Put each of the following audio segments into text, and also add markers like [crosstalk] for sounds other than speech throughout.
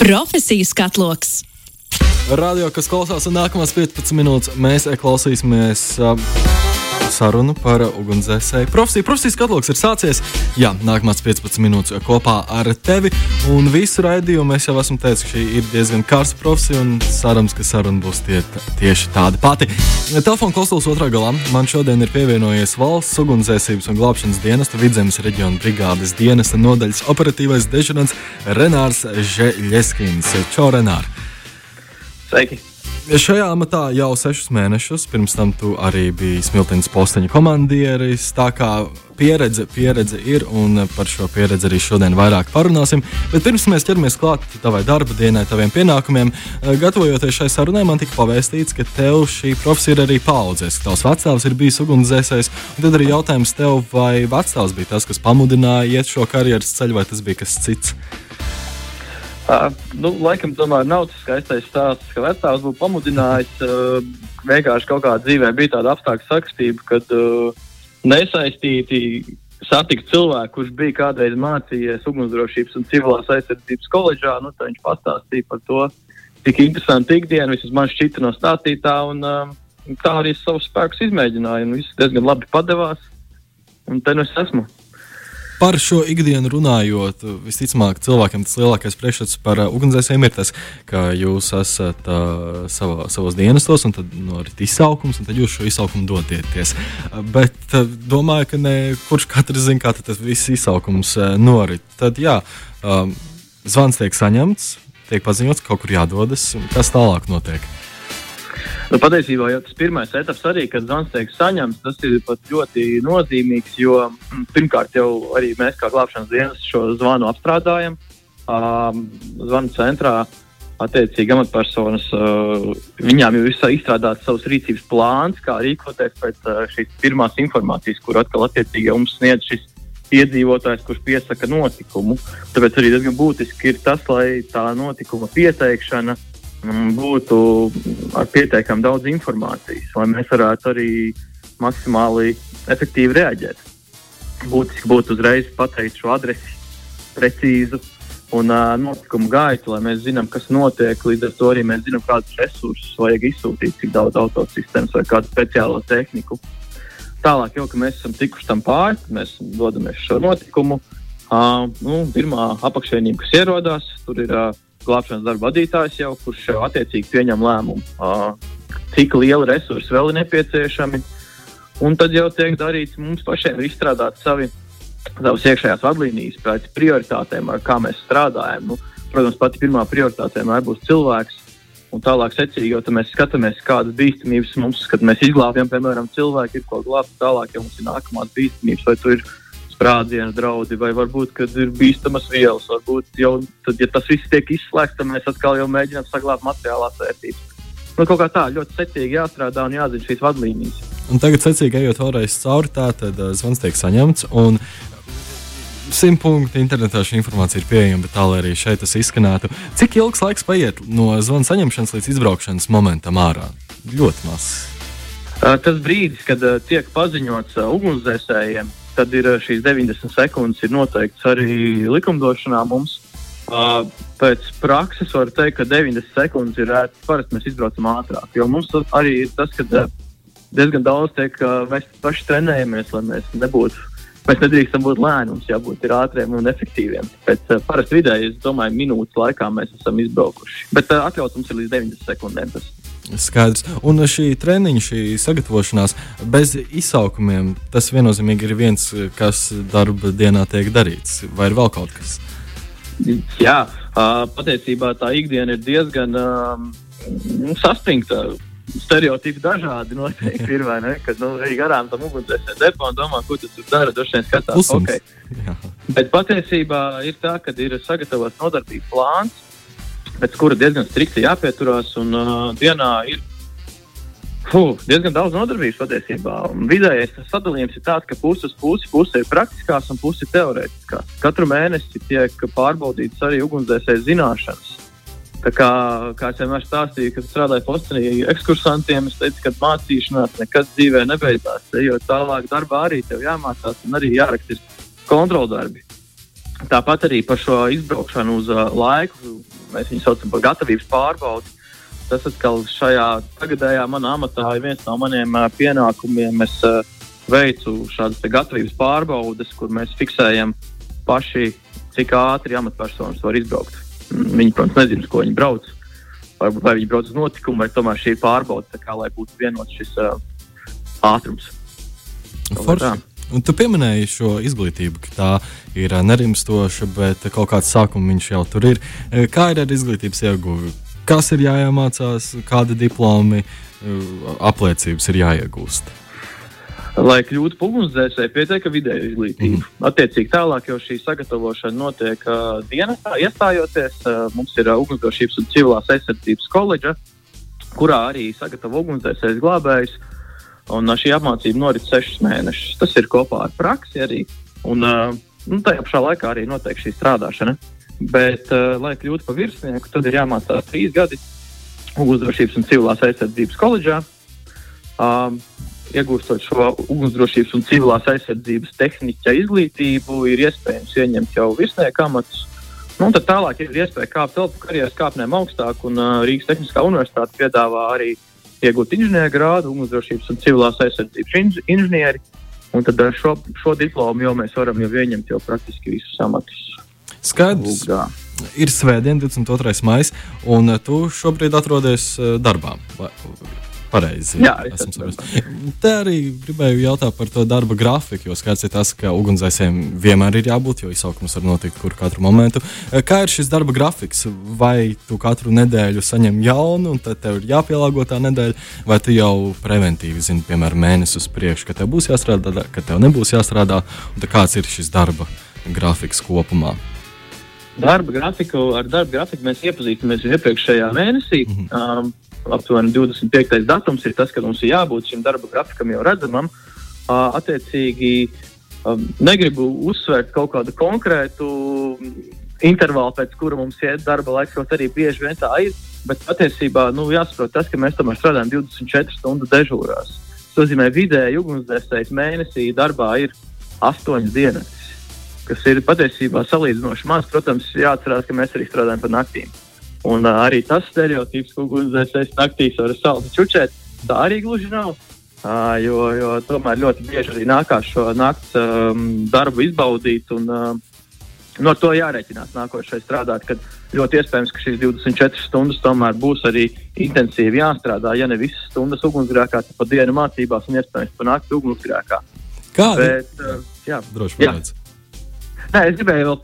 Profesiju skatloks! Radio, kas klausās, un nākamās 15 minūtes mēs klausīsimies. Uh, sarunu par ugunsdzēsēju profesiju. Profesijas katloks ir sācies. Jā, nākamās 15 minūtes kopā ar tevi. Un visu raidījumu mēs jau esam teikuši, ka šī ir diezgan karsta profesija un cerams, ka saruna būs tie, tieši tāda pati. Telefona klausulas otrā galā man šodien ir pievienojies valsts ugunsdzēsības un glābšanas dienesta vidzemes reģiona brigādes dienesta nodaļas operatīvais dežurants Renārs Žeļeskins. Čau, Renār! Sveiki! Šajā amatā jau sešus mēnešus, pirms tam tu arī biji smilteņa posteņa komandieris. Tā kā pieredze, pieredze ir, un par šo pieredzi arī šodien vairāk parunāsim. Bet pirms mēs ķeramies klāt tavai darba dienai, taviem pienākumiem, eh, gatavojoties šai sarunai, man tika pavēstīts, ka tev šī profesija ir arī paudzes, ka tavs vecāks ir bijis ugunsdzēsējs. Tad arī jautājums tev, vai vecāks bija tas, kas pamudināja iet šo karjeras ceļu, vai tas bija kas cits? Uh, nu, laikam, tomēr nav tas skaistais stāsts, ka vecāks būtu pamudinājis. Uh, vienkārši kaut kādā dzīvē bija tāda apstākļa sakstība, kad uh, nesaistīti satikt cilvēku, kurš bija kādreiz mācījies ugunsdrošības un civilās aizsardzības koledžā. Nu, viņš pastāstīja par to, cik interesanti ikdiena vismaz man šķita no stāstītā. Un, uh, tā arī savus spēkus izmēģināja. Viss diezgan labi padevās. Un te nu es esmu. Par šo ikdienu runājot, visticamāk, cilvēkiem tas lielākais priekšstats par uh, ugunsdzēsējiem ir tas, ka jūs esat uh, savā, savos dienestos, un tad norit izsaukums, un tad jūs šo izsaukumu dodaties. Uh, bet uh, domāju, ka ne kurš katrs zina, kā tas viss izsaukums uh, norit. Tad, jā, um, zvans tiek saņemts, tiek paziņots, ka kaut kur jādodas, kas tālāk notiek. Nu, patiesībā jau tas pirmais etaps, arī, kad zvans tiek saņemts, tas ir ļoti nozīmīgs. Jo mm, pirmkārt, jau arī mēs, kā glābšanas dienas, šo zvanu apstrādājam. Um, zvanu centrā attiecīgi amatpersonas, uh, viņām jau ir izstrādāts savs rīcības plāns, kā rīkoties pēc uh, šīs pirmās informācijas, kur atkal attiecīgi mums sniedz šis iedzīvotājs, kurš piesaka notikumu. Tāpēc arī diezgan būtiski ir tas, lai tā notikuma pieteikšana uh, būtu ar pietiekami daudz informācijas, lai mēs varētu arī maksimāli efektīvi reaģēt. Būtiski būtu uzreiz pateikt šo adresi precīzu un uh, notikumu gaitu, lai mēs zinām, kas notiek. Līdz ar to arī mēs zinām, kādus resursus vajag izsūtīt, cik daudz autosistēmas vai kādu speciālo tehniku. Tālāk, jau ka mēs esam tikuši tam pāri, mēs dodamies šo notikumu. Uh, nu, pirmā apakšvienība, kas ierodās, tur ir uh, glābšanas darba vadītājs jau, kurš attiecīgi pieņem lēmumu, cik liela resursa vēl ir nepieciešami. Un tad jau tiek darīts mums pašiem izstrādāt savi, savas iekšējās vadlīnijas pēc prioritātēm, ar kā mēs strādājam. Nu, protams, pati pirmā prioritāte vienmēr būs cilvēks. Un tālāk, secīgi, jo mēs skatāmies, kādas bīstamības mums, kad mēs izglābjam, piemēram, cilvēku, ir ko glābt. Tālāk, ja mums ir nākamās bīstamības, vai tur ir sprādzienu draudi, vai varbūt, kad ir bīstamas vielas. Varbūt jau tad, ja tas viss tiek izslēgts, tad mēs atkal jau mēģinām saglabāt materiālās vērtības. Nu, kaut kā tā ļoti secīgi jāstrādā un jāzina šīs vadlīnijas. Un tagad, secīgi ejot vēlreiz cauri, tā tad uh, zvans tiek saņemts. Un... Simt punktu internetā šī informācija ir pieejama, bet tā lai arī šeit tas izskanētu. Cik ilgs laiks paiet no zvana saņemšanas līdz izbraukšanas momentam ārā? Ļoti maz. Uh, tas brīdis, kad uh, tiek paziņots ugunsdzēsējiem, tad ir eh, šīs 90 sekundes ir noteikts arī likumdošanā mums. Uh, pēc prakses var teikt, ka 90 sekundes ir ērti. Parasti mēs izbraucam ātrāk, jo mums arī ir tas, ka uh, diezgan daudz tiek, uh, mēs paši trenējamies, lai mēs nebūtu. Mēs nedrīkstam būt lēni, mums jābūt ātriem un efektīviem. Pēc uh, parasti vidēji, es domāju, minūtes laikā mēs esam izbraukuši. Bet uh, atļauts mums ir līdz 90 sekundēm. Tas. Skaidrs. Un šī treniņa, šī sagatavošanās bez izsaukumiem, tas viennozīmīgi ir viens, kas darba dienā tiek darīts. Vai ir vēl kaut kas? Jā, patiesībā tā ikdiena ir diezgan um, saspringta. Stereotipi dažādi noteikti ir. Ne? Kad nu, ej garām tam ugunsdzēsēji depo un domā, ko tu tur dari. Droši vien skatās, okay. Jā. Bet patiesībā ir tā, ka ir sagatavots nodarbības plāns pēc kura diezgan strikti jāpieturās. Un, uh, dienā ir Fuh, diezgan daudz nodarbības patiesībā. Vidējais sadalījums ir tāds, ka puses pusi, puse ir praktiskās un puse ir teorētiskās. Katru mēnesi tiek pārbaudītas arī ugunsdzēsēju zināšanas. Tā kā, kā es vienmēr stāstīju, kad strādāju postenī ekskursantiem, es teicu, ka mācīšanās nekad dzīvē nebeidzās. Jo tālāk darbā arī tev jāmācās un arī jāraksta kontroldarbi. Tāpat arī par šo izbraukšanu uz uh, laiku, mēs viņu saucam par gatavības pārbaudi. Tas atkal šajā tagadējā manā amatā ir viens no maniem uh, pienākumiem. Es uh, veicu šādas gatavības pārbaudes, kur mēs fiksējam paši, cik ātri amatpersonas var izbraukt. Viņi, protams, nezina, ko viņi brauc. Varbūt vai viņi brauc uz notikumu, vai tomēr šī ir pārbaude, kā, lai būtu vienots šis uh, ātrums. Forši. Un tu pieminēji šo izglītību, ka tā ir nerimstoša, bet kaut kāds sākums viņš jau tur ir. Kā ir ar izglītības ieguvi? Kas ir jāiemācās, kādi diplomi, apliecības ir jāiegūst? Lai kļūtu par ugunsdzēsēju, pietiek vidēja izglītība. Mm. Attiecīgi tālāk jau šī sagatavošana notiek uh, dienestā, iestājoties. Uh, mums ir uh, ugunsdrošības un civilās aizsardzības koledža, kurā arī sagatavo ugunsdzēsējas glābējus. Un uh, šī apmācība norit sešus mēnešus. Tas ir kopā ar praksi arī. Un, uh, nu, tajā pašā laikā arī notiek šī strādāšana. Bet, uh, lai kļūtu par virsnieku, tad ir jāmācās trīs gadi ugunsdrošības un civilās aizsardzības koledžā. Um, iegūstot šo ugunsdrošības un civilās aizsardzības tehniķa izglītību, ir iespējams ieņemt jau virsnieku amatus. Nu, tad tālāk ir iespēja kāpt telpu karjeras kāpnēm augstāk, un uh, Rīgas Tehniskā universitāte piedāvā arī iegūt inženieru grādu, ugunsdrošības un civilās aizsardzības inž inženieri. Un tad ar šo, šo diplomu jau mēs varam jau ieņemt jau praktiski visus amatus. Skaidrs. Lūgā. Ir svētdiena, 22. maija, un tu šobrīd atrodies darbā. Vai, Pareizi. Jā. Te arī gribēju jautāt par to darba grafiku, jo skaidrs ir tas, ka ugunsdzēsējiem vienmēr ir jābūt, jo izsaukums var notikt kur katru momentu. Kā ir šis darba grafiks? Vai tu katru nedēļu saņem jaunu, un tad tev ir jāpielāgo tā nedēļa, vai tu jau preventīvi zini, piemēram, mēnesi uz priekšu, ka tev būs jāstrādā, ka tev nebūs jāstrādā, un kāds ir šis darba grafiks kopumā? Darba grafiku, ar darba grafiku mēs iepazīstamies iepriekšējā mēnesī. Mm -hmm. um, aptuveni 25. datums ir tas, kad mums ir jābūt šim darba grafikam jau redzamam. Attiecīgi, negribu uzsvērt kaut kādu konkrētu intervālu, pēc kura mums iet darba laiks, kaut arī bieži vien tā ir. Bet patiesībā nu, jāsaprot tas, ka mēs tomēr strādājam 24 stundu dežūrās. Tas nozīmē, ka vidēji ugunsdzēsējs mēnesī darbā ir 8 dienas, kas ir patiesībā salīdzinoši maz. Protams, jāatcerās, ka mēs arī strādājam pa naktīm. Un uh, arī tas stereotips, ka ugunsdzēsējs naktīs var saldi čučēt, tā arī gluži nav. Uh, jo, jo tomēr ļoti bieži arī nākās šo naktas um, darbu izbaudīt. Un, uh, no to jārēķinās nākošais strādāt, kad ļoti iespējams, ka šīs 24 stundas tomēr būs arī intensīvi jāstrādā. Ja ne visas stundas ugunsgrēkā, tad pa dienu mācībās un iespējams pa nakti ugunsgrēkā. Kā? Bet, uh, jā, droši vien. Nē, [laughs] es gribēju vēl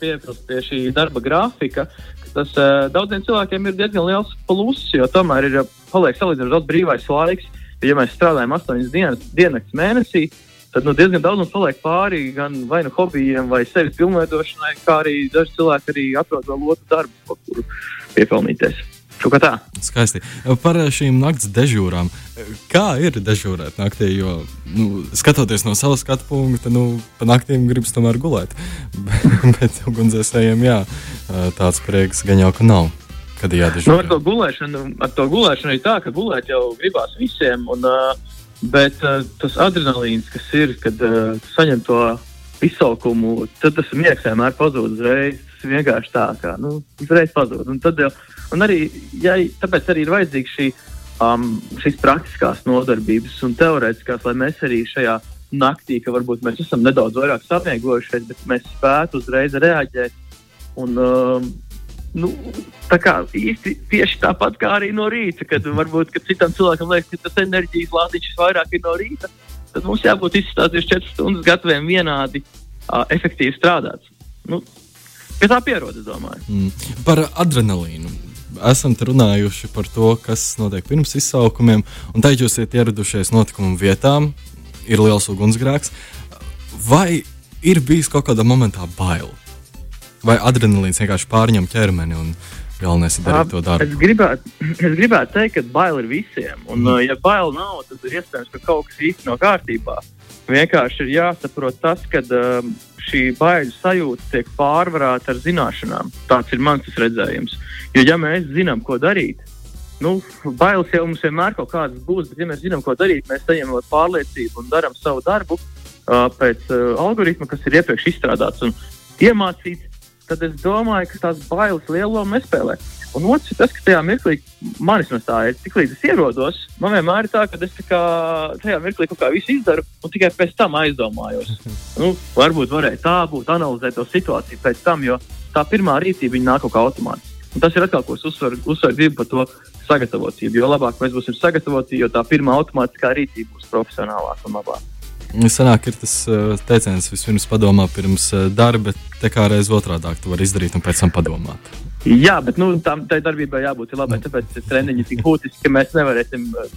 piebilst pie šī darba grafika, tas uh, daudziem cilvēkiem ir diezgan liels pluss, jo tomēr ir paliek salīdzinoši daudz brīvais laiks. Ja mēs strādājam 8 dienas, dienas mēnesī, tad nu, diezgan daudz mums paliek pāri gan vai nu hobijiem, vai sevis pilnveidošanai, kā arī daži cilvēki arī atrod vēl otru darbu, kuru piepelnīties. Kaut kā tā. Skaisti. Par šīm naktas dežūrām. Kā ir dežūrēt naktī? Jo, nu, skatoties no savas skatu punkta, nu, pa naktīm gribas tomēr gulēt. [laughs] Bet ugunsdzēsējiem, jā, tāds prieks gan jau ka nav. Kad ir jādežūrē. Nu, ar, to gulēšanu, ar to gulēšanu ir tā, ka gulēt jau gribās visiem. Un, bet tas adrenalīns, kas ir, kad saņem to izsaukumu, tad tas miegs vienmēr pazūd uzreiz. Tas vienkārši tā, kā nu, uzreiz pazūd. Un tad jau Un arī, ja, tāpēc arī ir vajadzīga šī, um, šīs praktiskās nodarbības un teorētiskās, lai mēs arī šajā naktī, ka varbūt mēs esam nedaudz vairāk samiegojušies, bet mēs spētu uzreiz reaģēt. Un, um, nu, tā kā īsti tieši tāpat kā arī no rīta, kad varbūt kad citam cilvēkam liekas, ka tas enerģijas lādiņš vairāk ir no rīta, tad mums jābūt izstāstījuši 4 stundas gataviem vienādi uh, efektīvi strādāt. Nu, pie tā pierod, es domāju. Mm. Par adrenalīnu esam runājuši par to, kas notiek pirms izsaukumiem, un tā jūs esat ieradušies notikumu vietām, ir liels ugunsgrēks. Vai ir bijis kaut kādā momentā bail? Vai adrenalīns vienkārši pārņem ķermeni un galvenais ir darīt to darbu? Es gribētu, [clears throat] es gribētu teikt, ka bail ir visiem. Un, mm. ja bail nav, tad ir iespējams, ka kaut kas īsti nav kārtībā. Vienkārši ir jāsaprot tas, ka um, šī bailes sajūta tiek pārvarēta ar zināšanām. Tāds ir mans redzējums. Jo, ja mēs zinām, ko darīt, nu, bailes jau mums vienmēr kaut kādas būs, bet, ja mēs zinām, ko darīt, mēs saņemam pārliecību un darām savu darbu uh, pēc uh, algoritma, kas ir iepriekš izstrādāts. Un iemācīts, tad es domāju, ka tās bailes lielu lomu nespēlē. Un otrs ir tas, ka tajā mirklī manis no tā ir. Tiklīdz es ierodos, man vienmēr ir tā, ka es kā, tajā mirklī kaut kā visu izdaru un tikai pēc tam aizdomājos. [laughs] nu, varbūt varēja tā būt, analizēt to situāciju pēc tam, jo tā pirmā rīcība nāk kaut kā automātiski. Un tas ir atkal, ko es uzsveru, uzsveru gribu par to sagatavotību. Jo labāk mēs būsim sagatavoti, jo tā pirmā automātiskā rīcība būs profesionālāka un labāka. Sanāk, ir tas uh, teiciens, vispirms padomā pirms uh, darba, te kā reiz otrādi tu vari izdarīt un pēc tam padomāt. Jā, bet nu, tam, tai darbībai jābūt labai. Tāpēc treniņi ir tik būtiski, ka mēs,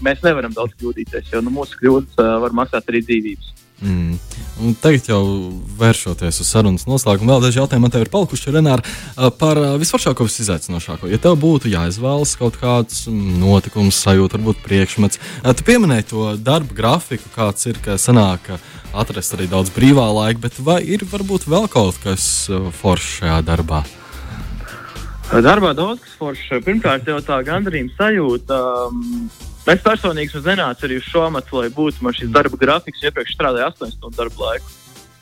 mēs nevaram daudz kļūdīties, jo nu, mūsu kļūdas uh, var maksāt arī dzīvības. Mm. Un tagad jau vēršoties uz sarunas noslēgumu, vēl daži jautājumi man te ir palikuši, Renāri, par visvaršāko, visizaicinošāko. Ja tev būtu jāizvēlas kaut kāds notikums, sajūta, varbūt priekšmets, tu pieminēji to darba grafiku, kāds ir, ka sanāk atrast arī daudz brīvā laika, bet vai ir varbūt vēl kaut kas foršs šajā darbā? Darbā daudz kas foršs. Pirmkārt, jau tā gandarījuma sajūta. Um, Es personīgi esmu zinājis arī uz šo amatu, lai būtu man šis darba grafiks. Iepriekš strādāju 8 stundu darba laiku.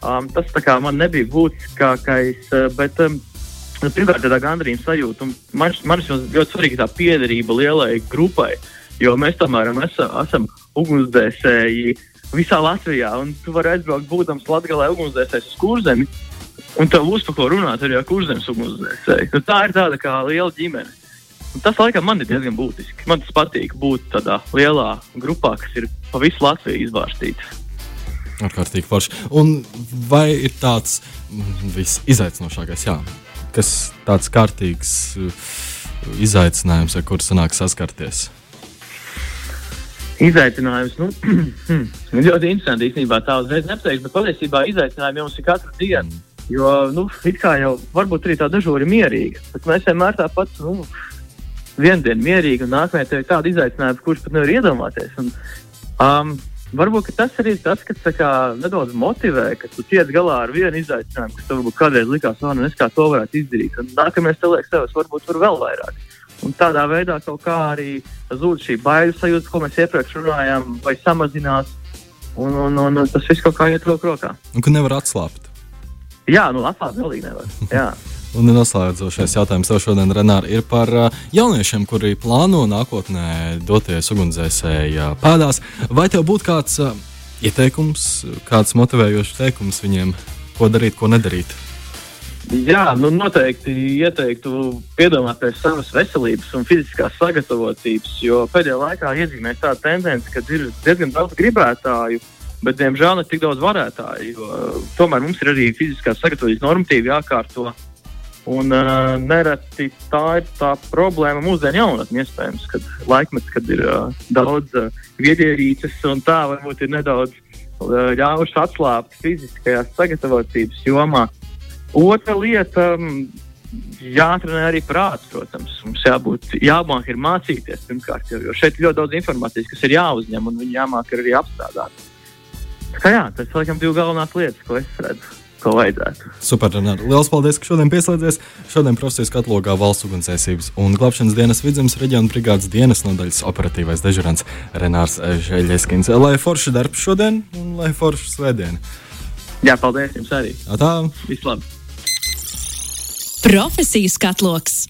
Um, tas man nebija būtiskākais, bet um, pirmkārt, tā gandrīz sajūta. Man, man ļoti svarīga tā piederība lielai grupai, jo mēs tomēr esam, esam ugunsdzēsēji visā Latvijā. Tu vari aizbraukt, būdams Latvijā, ugunsdzēsējs uz kurzemi, un tev būs par ko runāt arī ar kurzemes ugunsdzēsēju. Nu, tā ir tāda kā liela ģimene. Un tas, laikam, man ir diezgan būtiski. Man tas patīk būt tādā lielā grupā, kas ir pa visu Latviju izvārstīta. Ārkārtīgi forši. Un vai ir tāds visizaicinošākais, jā, kas tāds kārtīgs uh, izaicinājums, ar kuru sanāk saskarties? Izaicinājums, nu, [clears throat] ļoti interesanti īstenībā tā uzreiz nepateikšu, bet patiesībā izaicinājumi mums ir katru dienu. Mm. Jo, nu, it kā jau varbūt arī tā dažādi ir mierīga, bet mēs vienmēr tāpat, nu, vienu dienu mierīgi, un nākamajā tev ir tāda izaicinājuma, kurš pat nevar iedomāties. Un, um, varbūt tas arī ir tas, kas kā, nedaudz motivē, ka tu tiec galā ar vienu izaicinājumu, kas tev kādreiz likās, oh, nu es kā to varētu izdarīt. Un nākamais cilvēks tev varbūt var vēl vairāk. Un tādā veidā kaut kā arī zūd šī bailes sajūta, ko mēs iepriekš runājām, vai samazinās. Un, un, un, un tas viss kaut kā iet roku rokā. Un ka nevar atslābt. Jā, nu atslābt galīgi nevar. Un noslēdzošais jautājums tev šodien, Renāra, ir par uh, jauniešiem, kuri plāno nākotnē doties ugunsdzēsēju pēdās. Vai tev būtu kāds uh, ieteikums, kāds motivējošs teikums viņiem, ko darīt, ko nedarīt? Jā, nu noteikti ieteiktu piedomāt pie savas veselības un fiziskās sagatavotības, jo pēdējā laikā iezīmēs tāda tendence, ka ir diezgan daudz gribētāju, bet diemžēl ne tik daudz varētāju. Tomēr mums ir arī fiziskās sagatavotības normatīvi jākārto. Un uh, nereti tā ir tā problēma mūsdienu jaunatnē, iespējams, kad laikmets, kad ir uh, daudz uh, viedierīces un tā varbūt ir nedaudz uh, ļāvuši atslābt fiziskajās sagatavotības jomā. Otra lieta. Um, Jāatrenē arī prāts, protams. Mums jābūt, jāmāk ir mācīties pirmkārt, jo, jo šeit ir ļoti daudz informācijas, kas ir jāuzņem un jāmāk arī apstrādāt. Tā jā, tas laikam divi galvenās lietas, ko es redzu ko vajadzētu. Super, Renāri. Lielas paldies, ka šodien pieslēdzies. Šodien profesijas katalogā valsts ugunsdzēsības un glābšanas dienas vidzemes reģiona brigādes dienas nodaļas operatīvais dežurants Renārs Žēļieskins. Lai forši darbs šodien un lai forši svētdien. Jā, paldies jums arī. Tā. Vislabāk. Profesijas katloks.